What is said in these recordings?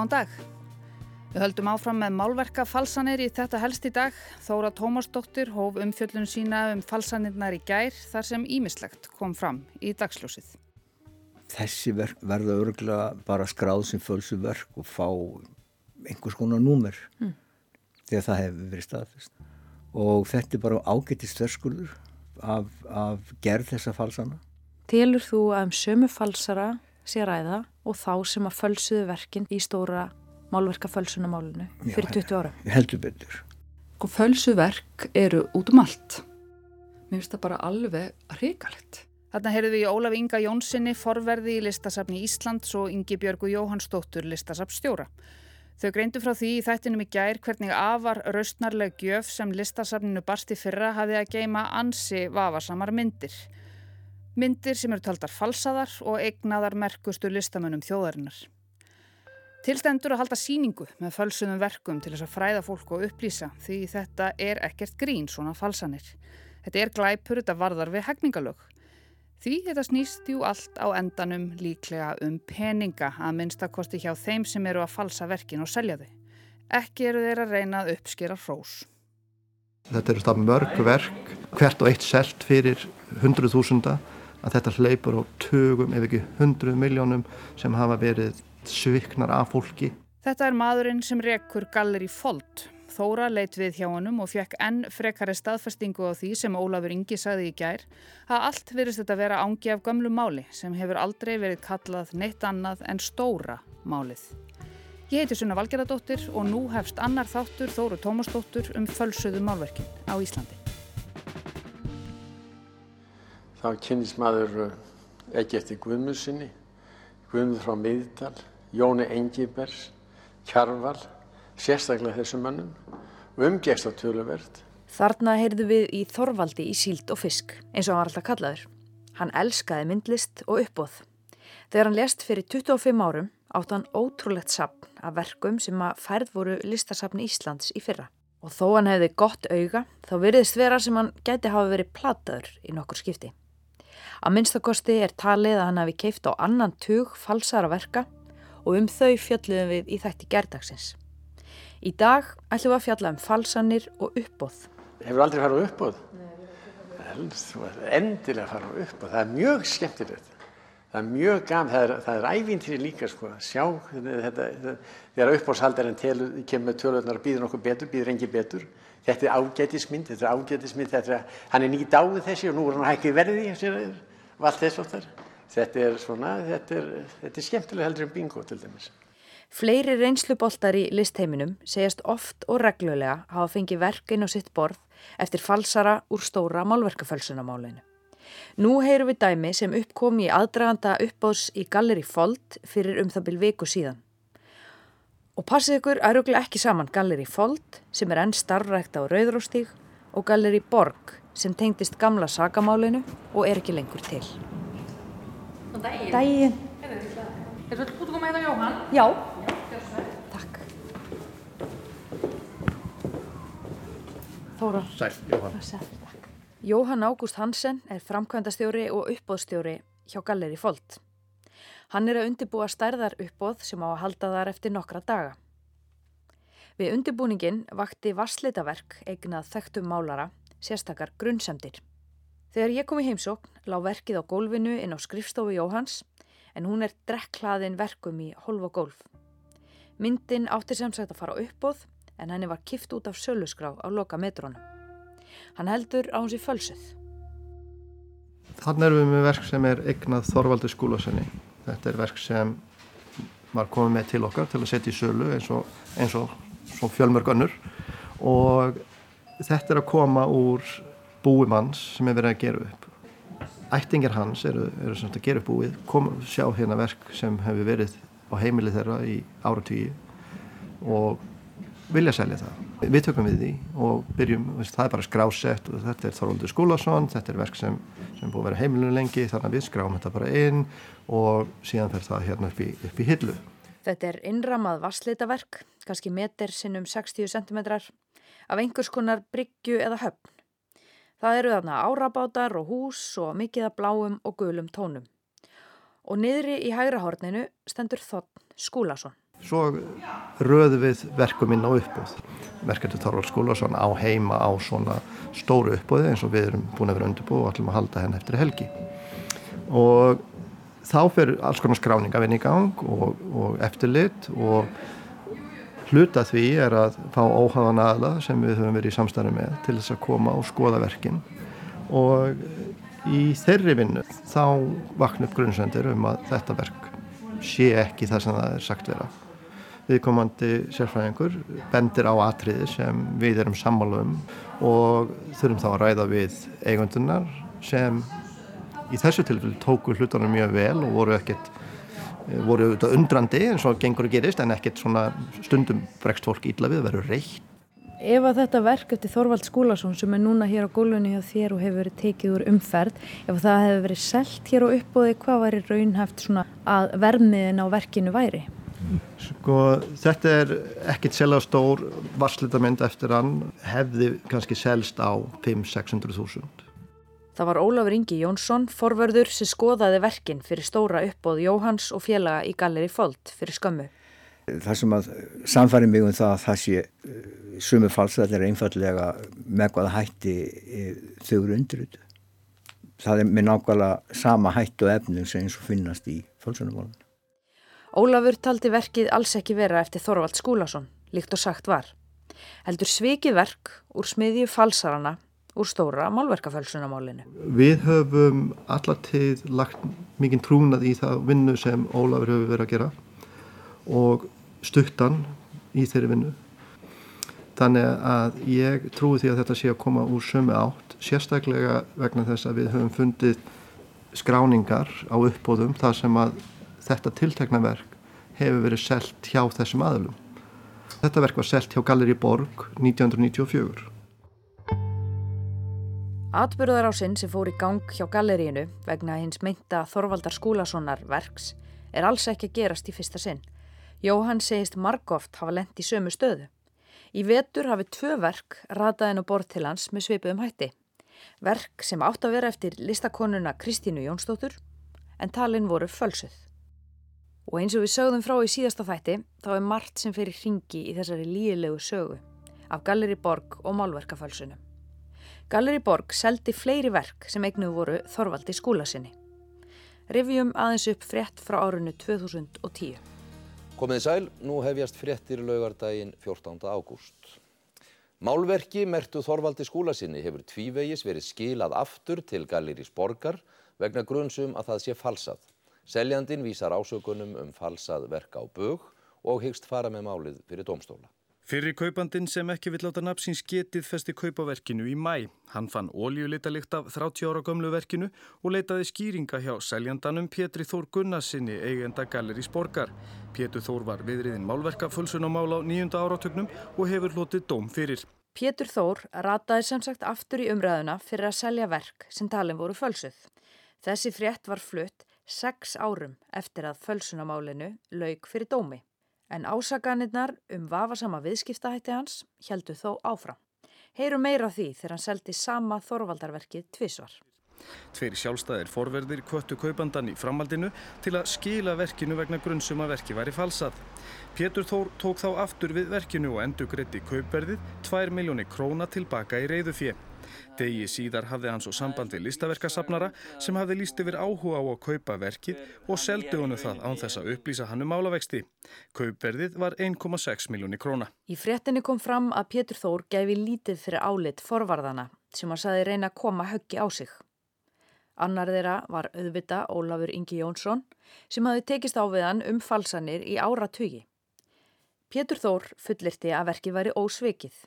Góðan dag. Við höldum áfram með málverka falsanir í þetta helst í dag. Þóra Tómasdóttir hóf umfjöllun sína um falsanirnar í gær þar sem ímislegt kom fram í dagsljósið. Þessi verk verða örgulega bara skráð sem fölsu verk og fá einhvers konar númer mm. þegar það hefur verið staðfest. Og þetta er bara ágættist þörskulur af, af gerð þessa falsana. Tilur þú að um sömu falsara sé ræða og þá sem að fölsuðu verkin í stóra málverka fölsunamálunu fyrir 20 ára. Heldur betur. Og sko, fölsuverk eru út um allt. Mér finnst það bara alveg hrigalegt. Þarna heyrðum við í Ólaf Inga Jónssoni forverði í listasafni Íslands og Ingi Björgu Jóhannsdóttur listasafnstjóra. Þau greindu frá því í þættinum í gær hvernig afar raustnarleg gjöf sem listasafninu barsti fyrra hafi að geima ansi vafarsamar myndir. Myndir sem eru taldar falsaðar og eignaðar merkustu listamönnum þjóðarinnar. Tilstendur að halda síningu með fölsuðum verkum til þess að fræða fólk og upplýsa því þetta er ekkert grín svona falsanir. Þetta er glæpur þetta varðar við hegningalög. Því þetta snýst jú allt á endanum líklega um peninga að minnstakosti hjá þeim sem eru að falsa verkin og selja þau. Ekki eru þeir að reyna að uppskera hrós. Þetta eru það mörg verk, hvert og eitt selt fyrir hundruð þúsunda að þetta hleypur á tögum ef ekki hundruð miljónum sem hafa verið sviknar af fólki. Þetta er maðurinn sem rekur galleri Folt. Þóra leitt við hjá honum og fekk enn frekari staðfestingu á því sem Ólafur Ingi sagði í gær að allt verist þetta vera ángi af gamlu máli sem hefur aldrei verið kallað neitt annað en stóra málið. Ég heiti Sunna Valgeradóttir og nú hefst annar þáttur Þóru Tómasdóttur um fölsuðu málverkin á Íslandi. Þá kynnis maður ekki eftir Guðmusinni, Guðmur frá Miðdal Jóni Engibers, Kjarval, sérstaklega þessum mannum og umgæst á töluvert. Þarna heyrðu við í Þorvaldi í síld og fisk, eins og hann var alltaf kallaður. Hann elskaði myndlist og uppbóð. Þegar hann lest fyrir 25 árum átt hann ótrúlegt sapn af verkum sem að færð voru listasapni Íslands í fyrra. Og þó hann hefði gott auga, þá veriðist vera sem hann gæti hafa verið plataður í nokkur skipti. Að minnstakosti er talið að hann hafi keift á annan tug falsara verka og um þau fjalluðum við í þætti gerdagsins. Í dag ætlum við að fjalla um falsanir og uppbóð. Hefur aldrei farið á uppbóð? Endilega farið á uppbóð. Það er mjög skemmtilegt. Það er mjög gafn, það er, er ævintýri líka sko sjá þetta, þegar uppbóðshaldarinn kemur tölvöldnar og býður nokkuð betur, býður engi betur. Þetta er ágætismynd, þetta er ágætismynd, þetta er, hann er nýtt áður þessi og nú er hann hækkið verðið í og allt þess og þar þetta er svona, þetta er, þetta er skemmtilega heldur en bingo til dæmis. Fleiri reynsluboltar í listheiminum segjast oft og reglulega hafa fengið verkin og sitt borð eftir falsara úr stóra málverkafölsunamálinu. Nú heyrum við dæmi sem uppkom í aðdraganda uppbóðs í Galleri Fold fyrir um það byrj viku síðan. Og passið ykkur aðruglega ekki saman Galleri Fold sem er enn starfrækt á Rauðróstíg og Galleri Borg sem tengdist gamla sagamálinu og er ekki lengur til. Góðan daginn. Daginn. Er þú út að koma hérna Jóhann? Já. Já Takk. Þóra. Sæl, Jóhann. Sæl. Jóhann Ágúst Hansen er framkvæmdastjóri og uppbóðstjóri hjá Galleri Folt. Hann er að undibúa stærðar uppbóð sem á að halda þar eftir nokkra daga. Við undibúningin vakti vasslitaverk eignað þekktum málara, sérstakar grunnsemdir. Þegar ég kom í heimsókn lág verkið á gólfinu inn á skrifstofu Jóhans en hún er drekklaðin verkum í holv og gólf. Myndin átti sem sagt að fara uppóð en henni var kift út af sölusgrá á loka metrónum. Hann heldur á hans í fölsuð. Þannig erum við með verk sem er eignað Þorvaldur skúlasenni. Þetta er verk sem var komið með til okkar til að setja í sölu eins og, eins og fjölmörg önnur og þetta er að koma úr búi manns sem er verið að gera upp ættingar hans eru, eru að gera upp búið kom sjá hérna verk sem hefur verið á heimili þeirra í áratvíi og vilja selja það við tökum við því og byrjum það er bara skrásett og þetta er Þorvaldur Skúlason þetta er verk sem, sem búið að vera heimilinu lengi þannig að við skráum þetta bara inn og síðan fer það hérna upp í, upp í hillu Þetta er innramað vasslitaverk kannski meter sinnum 60 cm af einhvers konar bryggju eða höfn Það eru þarna árabátar og hús og mikið af bláum og gulum tónum. Og niðri í hægra horninu stendur Þotn Skúlason. Svo röðu við verkum inn á uppbúð. Verkefni Þorvald Skúlason á heima á svona stóru uppbúði eins og við erum búin að vera undirbúið og ætlum að halda henn eftir helgi. Og þá fer alls konar skráningavinn í gang og, og eftirlit og hluta því er að fá óháðan aðla sem við höfum verið í samstæðu með til þess að koma og skoða verkin og í þeirri vinnu þá vakna upp grunnsendir um að þetta verk sé ekki það sem það er sagt vera. Viðkomandi sérfræðingur bendir á atriði sem við erum sammálum og þurfum þá að ræða við eigundunar sem í þessu tilfellu tóku hlutunum mjög vel og voru ekkert eh, voru auðvitað undrandi eins og gengur að gerist en ekkert svona stundum bregst fólk ítla við að vera reitt. Ef að þetta verk eftir Þorvald Skúlason sem er núna hér á gólunni hjá þér og hefur verið tekið úr umferð, ef það hefur verið selt hér og uppbóði, hvað væri raunhæft svona að vermiðin á verkinu væri? Sko þetta er ekkert selja stór varslitamind eftir hann hefði kannski selst á 5-600 þúsund. Það var Ólafur Ingi Jónsson, forverður sem skoðaði verkin fyrir stóra uppbóð Jóhans og félaga í Galleri Folt fyrir skömmu. Það sem að samfæri mig um það að það sé eh, sumu falsættir einfallega með hvaða hætti eh, þau eru undir það er með nákvæmlega sama hættu og efnum sem eins og finnast í falsunumólun. Ólafur taldi verkið alls ekki vera eftir Þorvald Skúlason, líkt og sagt var. Heldur svikið verk úr smiðju falsarana úr stóra málverkafölsunamálinu. Við höfum allatíð lagt mikið trúnað í það vinnu sem Ólafur hefur verið að gera og stuttan í þeirri vinnu. Þannig að ég trúi því að þetta sé að koma úr sömu átt, sérstaklega vegna þess að við höfum fundið skráningar á uppbóðum þar sem að þetta tiltekna verk hefur verið selt hjá þessum aðlum. Þetta verk var selt hjá Galleri Borg 1994. Atbyrðarásinn sem fór í gang hjá gallerínu vegna hins meinta Þorvaldar Skúlasonar verks er alls ekki að gerast í fyrsta sinn. Jóhann segist margóft hafa lendt í sömu stöðu. Í vetur hafið tvö verk rataðin og borð til hans með sveipuðum hætti. Verk sem átt að vera eftir listakonuna Kristínu Jónsdóttur en talin voru fölsuð. Og eins og við sögðum frá í síðasta þætti þá er margt sem fyrir hringi í þessari líilegu sögu af Galleri Borg og Málverkafölsunum. Galleri Borg seldi fleiri verk sem eignuð voru Þorvaldi skúlasinni. Rivjum aðeins upp frétt frá árunnu 2010. Komiði sæl, nú hefjast fréttir laugardaginn 14. ágúst. Málverki mertu Þorvaldi skúlasinni hefur tvívegis verið skilað aftur til Galleris Borgar vegna grunnsum að það sé falsað. Seljandin vísar ásökunum um falsað verk á bög og hyggst fara með málið fyrir domstóla. Fyrir kaupandin sem ekki vill láta nafnsins getið festi kaupaverkinu í mæ. Hann fann óljulitalikt af 30 ára gömlu verkinu og leitaði skýringa hjá seljandanum Pétri Þór Gunnarsinni eigenda Gallerís Borgar. Pétur Þór var viðriðin málverka fullsunamál á nýjunda áratögnum og hefur hlotið dóm fyrir. Pétur Þór rataði sem sagt aftur í umræðuna fyrir að selja verk sem talin voru fölsuð. Þessi frétt var flutt sex árum eftir að fölsunamálinu laug fyrir dómi en ásaganirnar um vafasama viðskiptahætti hans heldu þó áfram. Heyrum meira því þegar hann seldi sama þorvaldarverkið tvísvar. Tveir sjálfstæðir forverðir kvöttu kaupandan í framhaldinu til að skila verkinu vegna grunnsum að verki væri falsað. Pétur Þór tók þá aftur við verkinu og endur greiti kaupverðið 2 miljóni króna tilbaka í reyðufið. Degi síðar hafði hann svo samband við listaverkasafnara sem hafði líst yfir áhuga á að kaupa verkið og seldu honu það án þess að upplýsa hann um málavexti. Kaupverðið var 1,6 miljóni króna. Í fréttinni kom fram að Pétur Þór gefi lítið fyrir álit forvarðana sem hann saði reyna að koma höggi á sig. Annar þeirra var auðvita Ólafur Ingi Jónsson sem hafi tekist á við hann um falsanir í áratugi. Pétur Þór fullirti að verkið væri ósvikið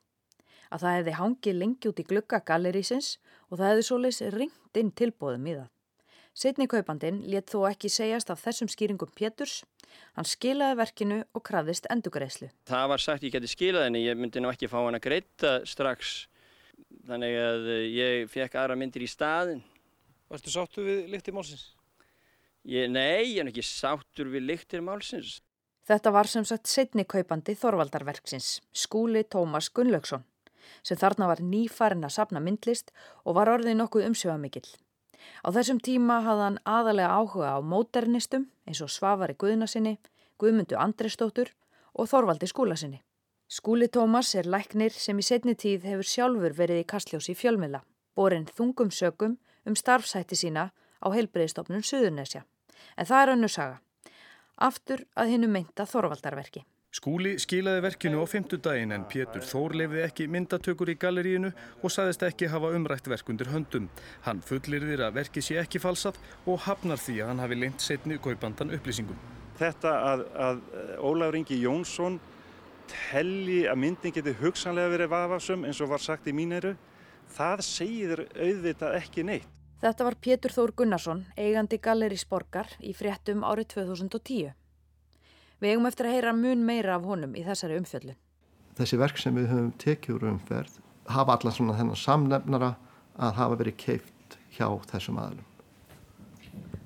að það hefði hangið lengi út í glugga gallerísins og það hefði svoleis ringt inn tilbóðum í það. Setni kaupandin let þó ekki segjast af þessum skýringum Péturs. Hann skilaði verkinu og krafðist endugreislu. Það var sagt ég geti skilað henni, ég myndi nú ekki fá hann að greita strax. Þannig að ég fekk aðra myndir í staðin. Vartu sáttur við lyktir málsins? Ég, nei, ég er ekki sáttur við lyktir málsins. Þetta var sem sagt setni kaupandi Þorvaldarverksins, skúli Tómas Gunnlaugsson sem þarna var nýfarinn að sapna myndlist og var orðið nokkuð umsjöfamikill. Á þessum tíma hafði hann aðalega áhuga á móternistum eins og Svavari Guðnasinni, Guðmundu Andrestóttur og Þorvaldi skúlasinni. Skúli Tómas er læknir sem í setni tíð hefur sjálfur verið í kastljósi fjölmila, borinn þungum sökum um starfsætti sína á heilbreyðstofnun Suðurnesja. En það er önnu saga. Aftur að hinnu mynda Þorvaldarverki. Skúli skilaði verkinu á fymtudaginn en Pétur Þór lefði ekki myndatökur í galleríinu og saðist ekki hafa umrætt verk undir höndum. Hann fullirðir að verkið sé ekki falsað og hafnar því að hann hafi lengt setni kaupandan upplýsingum. Þetta að, að Ólafur Ingi Jónsson telli að myndin geti hugsanlega verið vafasum eins og var sagt í míniru, það segir auðvitað ekki neitt. Þetta var Pétur Þór Gunnarsson, eigandi Gallerís Borgar í fréttum árið 2010. Við eigum eftir að heyra mun meira af honum í þessari umfjöldun. Þessi verk sem við höfum tekjur umferð hafa allar svona þennan samnefnara að hafa verið keift hjá þessum aðlum.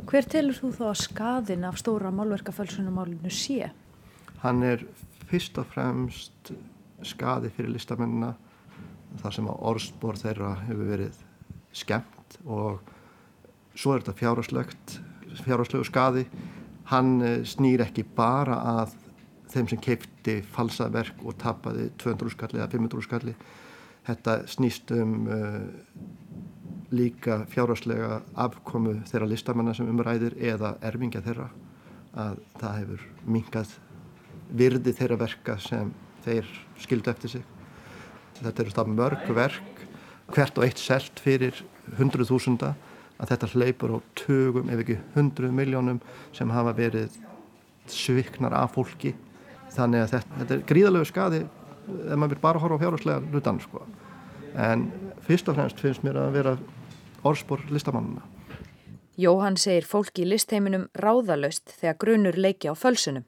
Hver telur þú þá að skadin af stóra málverkafölsunumálinu sé? Hann er fyrst og fremst skadi fyrir listamennina þar sem að orðsbor þeirra hefur verið skemmt og svo er þetta fjárháslegt, fjárháslegu skadi hann eh, snýr ekki bara að þeim sem keipti falsaverk og tapaði 200 skalli eða 500 skalli. Þetta snýst um uh, líka fjárháslega afkomu þeirra listamanna sem umræðir eða erfingja þeirra að það hefur mingað virði þeirra verka sem þeir skildu eftir sig þetta eru það mörg verk hvert og eitt selt fyrir hundruð þúsunda að þetta hleypur á tögum ef ekki hundruð miljónum sem hafa verið sviknar af fólki. Þannig að þetta, þetta er gríðalögur skadi ef maður vil bara horfa á fjárhagslega lutan sko. en fyrst og fremst finnst mér að vera orðspor listamannuna Jóhann segir fólki í listheiminum ráðalöst þegar grunur leiki á fölsunum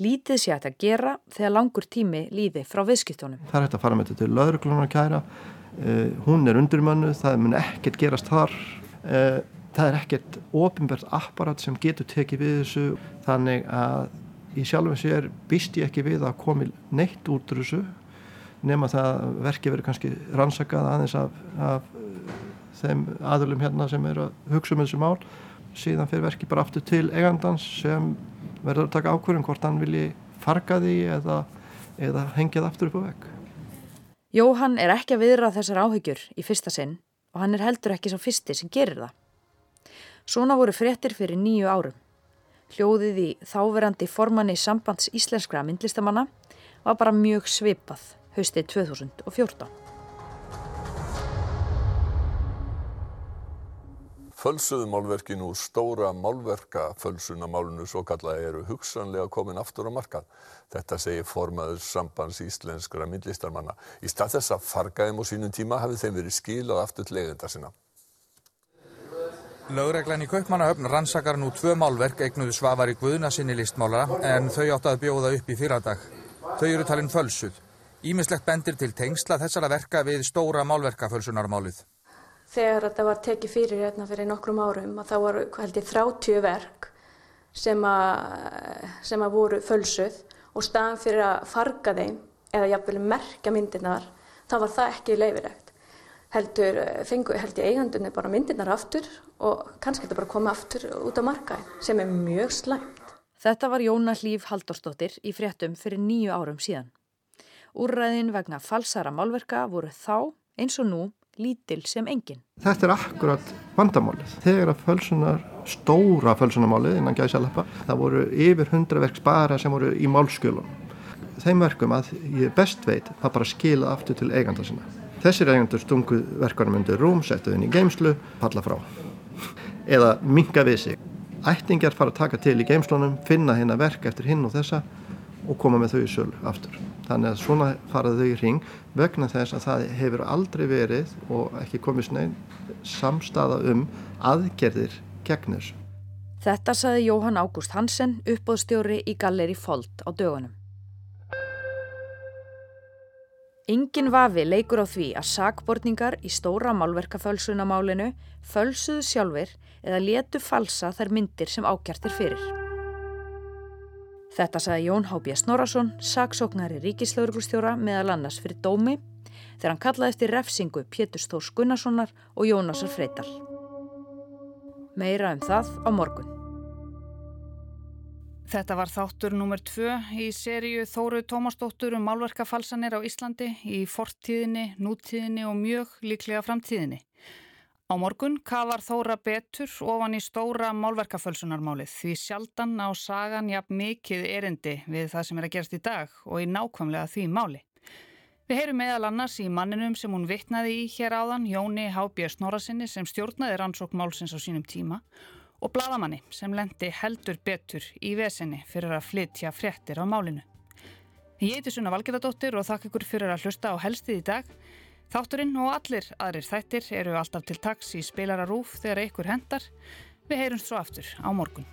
Lítið sé að þetta gera þegar langur tími líði frá viðskiptunum. Það er hægt að fara með þetta til löðurklunar kæra, uh, hún er undirmönnu, það mun ekkert gerast þar. Eh, það er ekkert ofinbært apparat sem getur tekið við þessu. Þannig að í sjálfum sér býst ég ekki við að komi neitt út úr þessu nema það verkið verið kannski rannsakað aðeins af, af eh, þeim aðlum hérna sem er að hugsa um þessu mál. Síðan fyrir verkið bara aftur til eigandans sem verður að taka ákvörðum hvort hann vilji farga því eða, eða hengja það aftur upp á vekk Jóhann er ekki að viðra þessar áhyggjur í fyrsta sinn og hann er heldur ekki svo fyrsti sem gerir það. Svona voru fréttir fyrir nýju árum. Hljóðið í þáverandi formanni sambands íslenskra myndlistamanna var bara mjög svipað haustið 2014. Fölsuðu málverkin úr stóra málverka fölsunamálunu svo kalla eru hugsanlega komin aftur á markað. Þetta segir formaður sambands íslenskra myndlistarmanna. Í stað þess að fargaðum á sínum tíma hafi þeim verið skilað aftur til leiðenda sinna. Lögreglan í Kaupmannahöfn rannsakar nú tvö málverk eignuðu Svavari Guðna sinni listmálara en þau átt að bjóða upp í fyrradag. Þau eru talinn fölsuð. Ímislegt bendir til tengsla þessara verka við stóra málverkafölsunarmálið þegar þetta var tekið fyrir hérna fyrir nokkrum árum að þá var held ég 30 verk sem að, sem að voru fölsuð og staðan fyrir að farga þeim eða jafnvel merka myndirnar þá var það ekki leifilegt heldur fengu held ég eigandunni bara myndirnar aftur og kannski þetta bara koma aftur út á markaði sem er mjög slæmt. Þetta var Jóna Hlýf Halldórsdóttir í fréttum fyrir nýju árum síðan. Úrræðin vegna falsara málverka voru þá eins og nú lítil sem engin. Þetta er akkurat vandamálið. Þegar að fölsunar, stóra fölsunamálið innan gæsalappa, það voru yfir hundra verk spara sem voru í málskjölun. Þeim verkum að ég best veit það bara skila aftur til eiganda sinna. Þessir eigendur stungu verkanum undir rúm, settu þinn í geimslu, falla frá. Eða minga við sig. Ættingar fara að taka til í geimslunum, finna hérna verk eftir hinn og þessa og koma með þau í sölu aftur. Þannig að svona faraðu þau í ring vegna þess að það hefur aldrei verið og ekki komið snein samstaða um aðgerðir gegn þessu. Þetta saði Jóhann Ágúst Hansen, uppbóðstjóri í Galleri Folt á dögunum. Engin vafi leikur á því að sakbortningar í stóra málverkafölsunamálinu fölsuðu sjálfur eða letu falsa þær myndir sem ákjartir fyrir. Þetta sagði Jón Hábjörn Snorarsson, saksóknari ríkislauglustjóra meðal annars fyrir dómi þegar hann kallaði eftir refsingu Pétur Stórs Gunnarssonar og Jónasar Freital. Meira um það á morgun. Þetta var þáttur nummer tvö í sériu Þóru Tómasdóttur um málverkafalsanir á Íslandi í fortíðinni, nútíðinni og mjög líklega framtíðinni. Á morgun kafar Þóra betur ofan í stóra málverkafölsunarmálið því sjaldan á sagan jafn mikið erindi við það sem er að gerast í dag og í nákvæmlega því máli. Við heyrum meðal annars í manninum sem hún vittnaði í hér áðan, Jóni Hábjörn Snorasinni sem stjórnaði rannsók málsins á sínum tíma og bladamanni sem lendi heldur betur í vesenni fyrir að flytja fréttir á málinu. Ég heiti Sunna Valgerðardóttir og þakk ykkur fyrir að hlusta á helstið í dag. Þátturinn og allir aðrir þættir eru alltaf til taks í spilararúf þegar ykkur hendar. Við heyrumst svo aftur á morgun.